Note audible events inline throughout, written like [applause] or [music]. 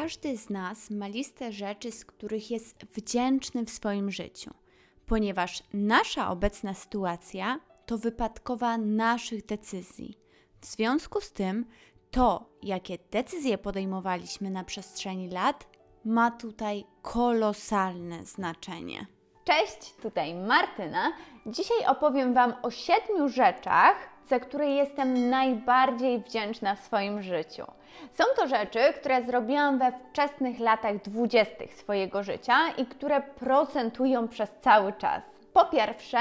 Każdy z nas ma listę rzeczy, z których jest wdzięczny w swoim życiu, ponieważ nasza obecna sytuacja to wypadkowa naszych decyzji. W związku z tym, to, jakie decyzje podejmowaliśmy na przestrzeni lat, ma tutaj kolosalne znaczenie. Cześć, tutaj Martyna. Dzisiaj opowiem Wam o siedmiu rzeczach, za które jestem najbardziej wdzięczna w swoim życiu. Są to rzeczy, które zrobiłam we wczesnych latach dwudziestych swojego życia i które procentują przez cały czas. Po pierwsze,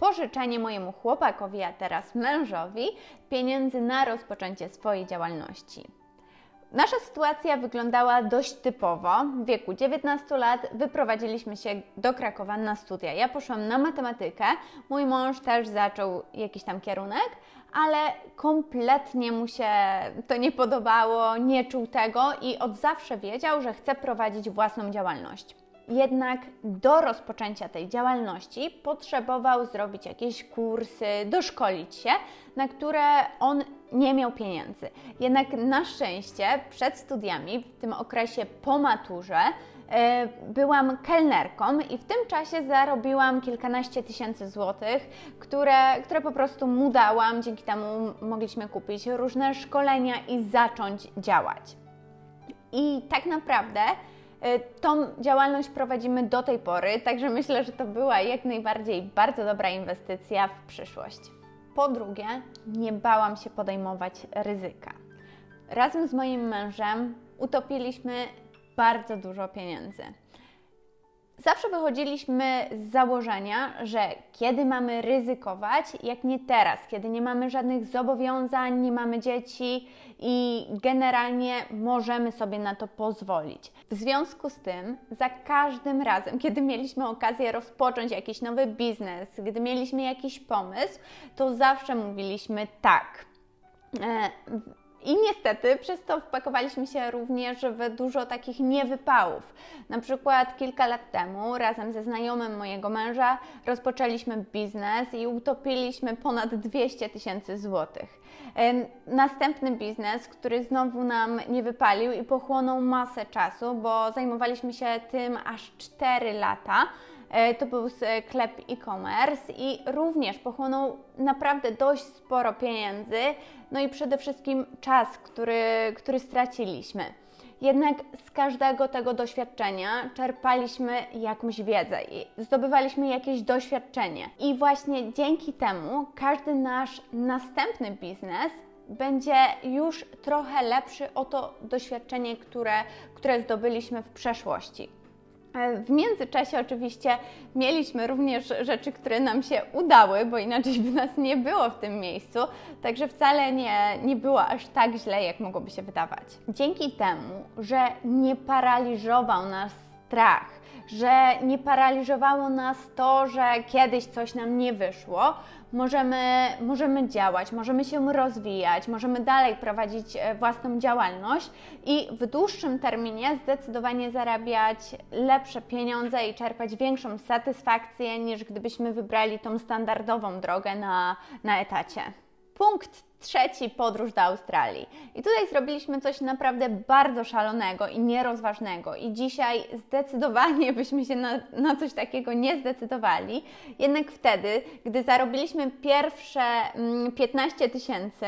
pożyczenie mojemu chłopakowi, a teraz mężowi, pieniędzy na rozpoczęcie swojej działalności. Nasza sytuacja wyglądała dość typowo. W wieku 19 lat wyprowadziliśmy się do Krakowa na studia. Ja poszłam na matematykę, mój mąż też zaczął jakiś tam kierunek, ale kompletnie mu się to nie podobało, nie czuł tego i od zawsze wiedział, że chce prowadzić własną działalność. Jednak do rozpoczęcia tej działalności potrzebował zrobić jakieś kursy, doszkolić się, na które on nie miał pieniędzy. Jednak na szczęście przed studiami, w tym okresie po maturze, e, byłam kelnerką i w tym czasie zarobiłam kilkanaście tysięcy złotych, które, które po prostu mu dałam. Dzięki temu mogliśmy kupić różne szkolenia i zacząć działać. I tak naprawdę Y, tą działalność prowadzimy do tej pory, także myślę, że to była jak najbardziej bardzo dobra inwestycja w przyszłość. Po drugie, nie bałam się podejmować ryzyka. Razem z moim mężem utopiliśmy bardzo dużo pieniędzy. Zawsze wychodziliśmy z założenia, że kiedy mamy ryzykować, jak nie teraz, kiedy nie mamy żadnych zobowiązań, nie mamy dzieci i generalnie możemy sobie na to pozwolić. W związku z tym, za każdym razem, [laughs] kiedy mieliśmy okazję rozpocząć jakiś nowy biznes, gdy mieliśmy jakiś pomysł, to zawsze mówiliśmy tak. I niestety przez to wpakowaliśmy się również w dużo takich niewypałów. Na przykład kilka lat temu razem ze znajomym mojego męża rozpoczęliśmy biznes i utopiliśmy ponad 200 tysięcy złotych. Następny biznes, który znowu nam nie wypalił i pochłonął masę czasu, bo zajmowaliśmy się tym aż 4 lata. E, to był sklep e-commerce i również pochłonął naprawdę dość sporo pieniędzy, no i przede wszystkim czas, który, który straciliśmy. Jednak z każdego tego doświadczenia czerpaliśmy jakąś wiedzę i zdobywaliśmy jakieś doświadczenie. I właśnie dzięki temu każdy nasz następny biznes będzie już trochę lepszy o to doświadczenie, które, które zdobyliśmy w przeszłości. W międzyczasie oczywiście mieliśmy również rzeczy, które nam się udały, bo inaczej by nas nie było w tym miejscu, także wcale nie, nie było aż tak źle, jak mogłoby się wydawać. Dzięki temu, że nie paraliżował nas strach, że nie paraliżowało nas to, że kiedyś coś nam nie wyszło. Możemy, możemy działać, możemy się rozwijać, możemy dalej prowadzić e, własną działalność i w dłuższym terminie zdecydowanie zarabiać lepsze pieniądze i czerpać większą satysfakcję niż gdybyśmy wybrali tą standardową drogę na, na etacie. Punkt trzeci podróż do Australii. I tutaj zrobiliśmy coś naprawdę bardzo szalonego i nierozważnego. I dzisiaj zdecydowanie [laughs] byśmy się na, na coś takiego nie zdecydowali. Jednak wtedy, gdy zarobiliśmy pierwsze 15 mm, tysięcy,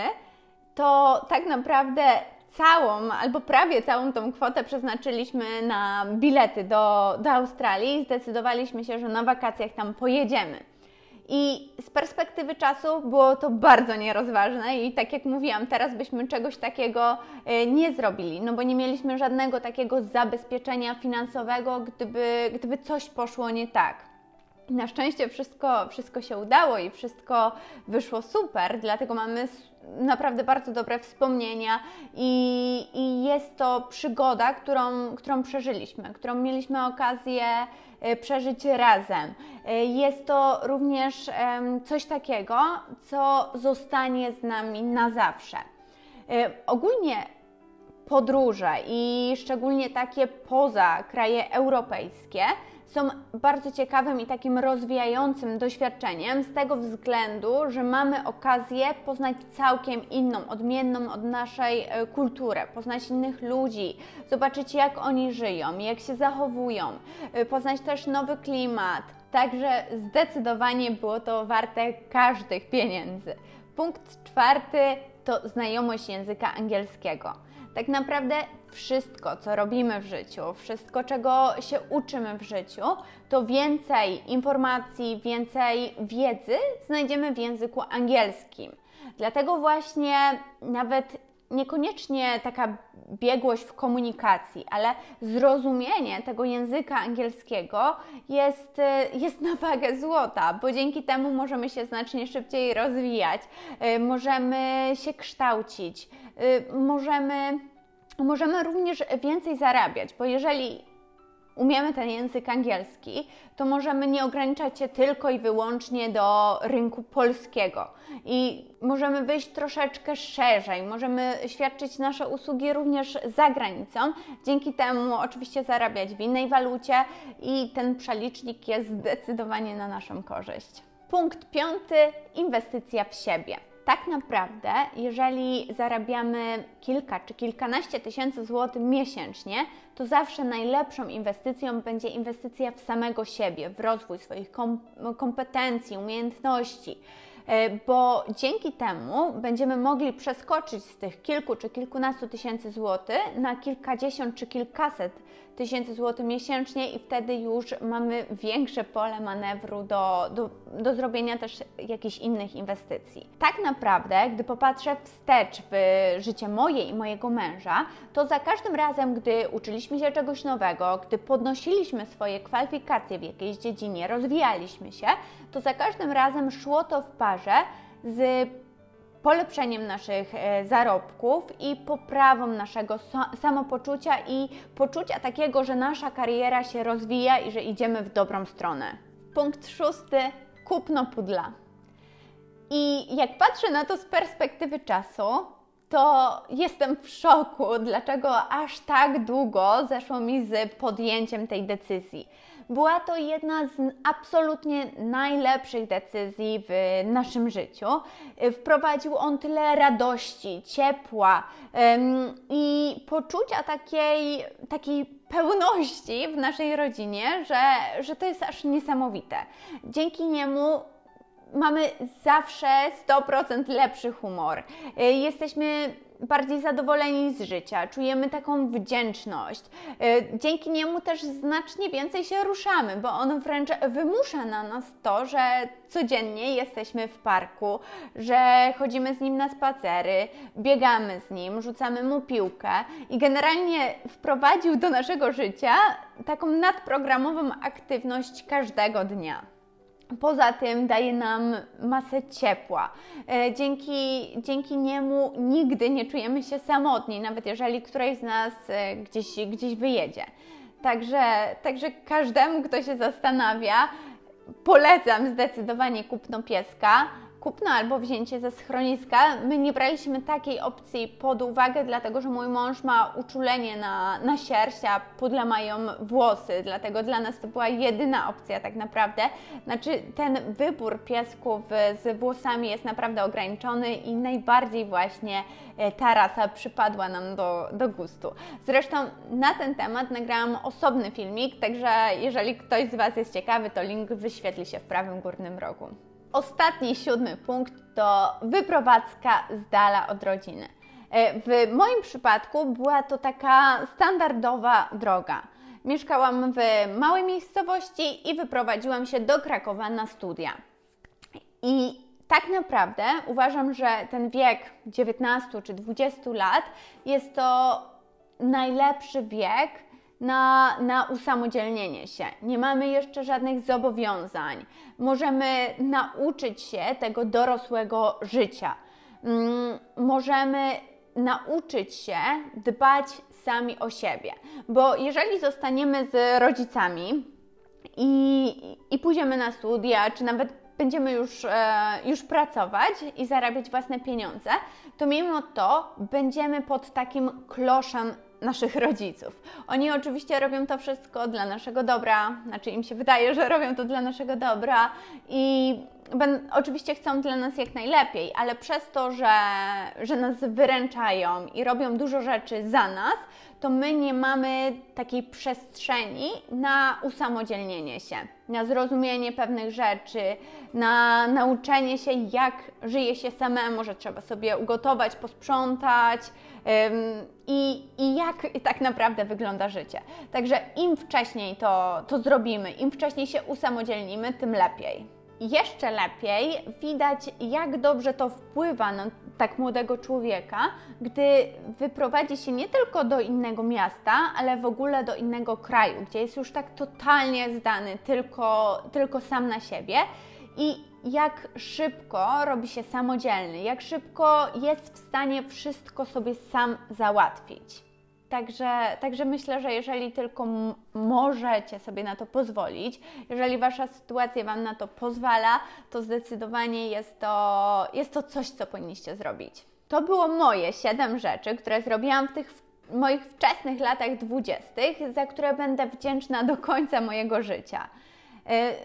to tak naprawdę całą albo prawie całą tą kwotę przeznaczyliśmy na bilety do, do Australii i zdecydowaliśmy się, że na wakacjach tam pojedziemy. I z perspektywy czasu było to bardzo nierozważne i tak jak mówiłam, teraz byśmy czegoś takiego e, nie zrobili, no bo nie mieliśmy żadnego takiego zabezpieczenia finansowego, gdyby, gdyby coś poszło nie tak. Na szczęście wszystko, wszystko się udało i wszystko wyszło super, dlatego mamy naprawdę bardzo dobre wspomnienia i, i jest to przygoda, którą, którą przeżyliśmy, którą mieliśmy okazję e, przeżyć razem. E, jest to również coś takiego, co zostanie z nami na zawsze. E, ogólnie podróże i szczególnie takie poza kraje europejskie są bardzo ciekawym i takim rozwijającym doświadczeniem z tego względu, że mamy okazję poznać całkiem inną, odmienną od naszej e, kulturę, poznać innych ludzi, zobaczyć jak oni żyją, jak się zachowują, e, poznać też nowy klimat. Także zdecydowanie było to warte każdych pieniędzy. Punkt czwarty to znajomość języka angielskiego. Tak naprawdę wszystko, co robimy w życiu, wszystko, czego się uczymy w życiu, to więcej informacji, więcej wiedzy znajdziemy w języku angielskim. Dlatego właśnie nawet niekoniecznie taka biegłość w komunikacji, ale zrozumienie tego języka angielskiego jest, jest na wagę złota, bo dzięki temu możemy się znacznie szybciej rozwijać, y, możemy się kształcić, y, możemy możemy również więcej zarabiać, bo jeżeli umiemy ten język angielski, to możemy nie ograniczać się tylko i wyłącznie do rynku polskiego i możemy wyjść troszeczkę szerzej, możemy świadczyć nasze usługi również za granicą, dzięki temu oczywiście zarabiać w innej walucie i ten przelicznik jest zdecydowanie na naszą korzyść. Punkt piąty inwestycja w siebie tak naprawdę, jeżeli zarabiamy kilka czy kilkanaście tysięcy złotych miesięcznie, to zawsze najlepszą inwestycją będzie inwestycja w samego siebie, w rozwój swoich kompetencji, umiejętności e, bo dzięki temu będziemy mogli przeskoczyć z tych kilku czy kilkunastu tysięcy złotych na kilkadziesiąt czy kilkaset tysięcy złotych miesięcznie i wtedy już mamy większe pole manewru do, do, do zrobienia też jakichś innych inwestycji. Tak naprawdę, gdy popatrzę wstecz w życie moje i mojego męża, to za każdym razem, gdy uczyliśmy się czegoś nowego, gdy podnosiliśmy swoje kwalifikacje w jakiejś dziedzinie, rozwijaliśmy się, to za każdym razem szło to w parze z polepszeniem naszych e, zarobków i poprawą naszego samopoczucia i poczucia takiego, że nasza kariera się rozwija i że idziemy w dobrą stronę. Punkt szósty kupno pudla. I jak patrzę na to z perspektywy czasu, to jestem w szoku, dlaczego aż tak długo zeszło mi z podjęciem tej decyzji. Była to jedna z absolutnie najlepszych decyzji w naszym życiu. Wprowadził on tyle radości, ciepła ym, i poczucia takiej, takiej pełności w naszej rodzinie, że, że to jest aż niesamowite. Dzięki niemu mamy zawsze 100% lepszy humor. Y, jesteśmy bardziej zadowoleni z życia, czujemy taką wdzięczność. Y, dzięki niemu też znacznie więcej się ruszamy, bo on wręcz wymusza na nas to, że codziennie jesteśmy w parku, że chodzimy z nim na spacery, biegamy z nim, rzucamy mu piłkę i generalnie wprowadził do naszego życia taką nadprogramową aktywność każdego dnia. Poza tym daje nam masę ciepła. E, dzięki, dzięki niemu nigdy nie czujemy się samotni, nawet jeżeli któreś z nas e, gdzieś, gdzieś wyjedzie. Także, także każdemu, kto się zastanawia, polecam zdecydowanie kupno pieska kupno albo wzięcie ze schroniska. My nie braliśmy takiej opcji pod uwagę, dlatego że mój mąż ma uczulenie na, na sierść, a pudle mają włosy, dlatego dla nas to była jedyna opcja tak naprawdę. Znaczy ten wybór piesków z włosami jest naprawdę ograniczony i najbardziej właśnie e, ta rasa przypadła nam do, do gustu. Zresztą na ten temat nagrałam osobny filmik, także jeżeli ktoś z Was jest ciekawy, to link wyświetli się w prawym górnym rogu. Ostatni, siódmy punkt to wyprowadzka z dala od rodziny. E, w moim przypadku była to taka standardowa droga. Mieszkałam w małej miejscowości i wyprowadziłam się do Krakowa na studia. I tak naprawdę uważam, że ten wiek 19 czy 20 lat jest to najlepszy wiek, na, na usamodzielnienie się. Nie mamy jeszcze żadnych zobowiązań. Możemy nauczyć się tego dorosłego życia. Mm, możemy nauczyć się dbać sami o siebie, bo jeżeli zostaniemy z rodzicami i, i pójdziemy na studia, czy nawet będziemy już, e, już pracować i zarabiać własne pieniądze, to mimo to będziemy pod takim kloszem naszych rodziców. Oni oczywiście robią to wszystko dla naszego dobra, znaczy im się wydaje, że robią to dla naszego dobra i ben, oczywiście chcą dla nas jak najlepiej, ale przez to, że, że nas wyręczają i robią dużo rzeczy za nas, to my nie mamy takiej przestrzeni na usamodzielnienie się, na zrozumienie pewnych rzeczy, na nauczenie się, jak żyje się samemu, że trzeba sobie ugotować, posprzątać ym, i, i jak tak naprawdę wygląda życie. Także im wcześniej to, to zrobimy, im wcześniej się usamodzielnimy, tym lepiej. Jeszcze lepiej widać, jak dobrze to wpływa na tak młodego człowieka, gdy wyprowadzi się nie tylko do innego miasta, ale w ogóle do innego kraju, gdzie jest już tak totalnie zdany tylko, tylko sam na siebie i jak szybko robi się samodzielny, jak szybko jest w stanie wszystko sobie sam załatwić. Także, także myślę, że jeżeli tylko możecie sobie na to pozwolić, jeżeli wasza sytuacja wam na to pozwala, to zdecydowanie jest to, jest to coś, co powinniście zrobić. To było moje 7 rzeczy, które zrobiłam w tych moich wczesnych latach dwudziestych, za które będę wdzięczna do końca mojego życia.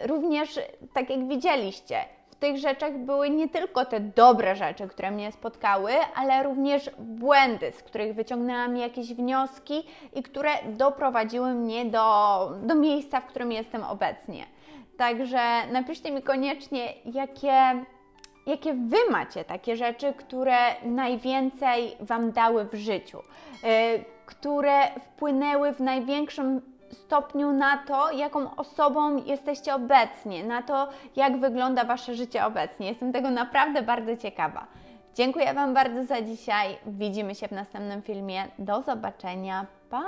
Y, również, tak jak widzieliście, tych rzeczach były nie tylko te dobre rzeczy, które mnie spotkały, ale również błędy, z których wyciągnęłam jakieś wnioski i które doprowadziły mnie do, do miejsca, w którym jestem obecnie. Także napiszcie mi koniecznie, jakie, jakie Wy macie takie rzeczy, które najwięcej Wam dały w życiu, yy, które wpłynęły w największym stopniu na to, jaką osobą jesteście obecnie, na to, jak wygląda Wasze życie obecnie. Jestem tego naprawdę bardzo ciekawa. Dziękuję Wam bardzo za dzisiaj. Widzimy się w następnym filmie. Do zobaczenia. Pa!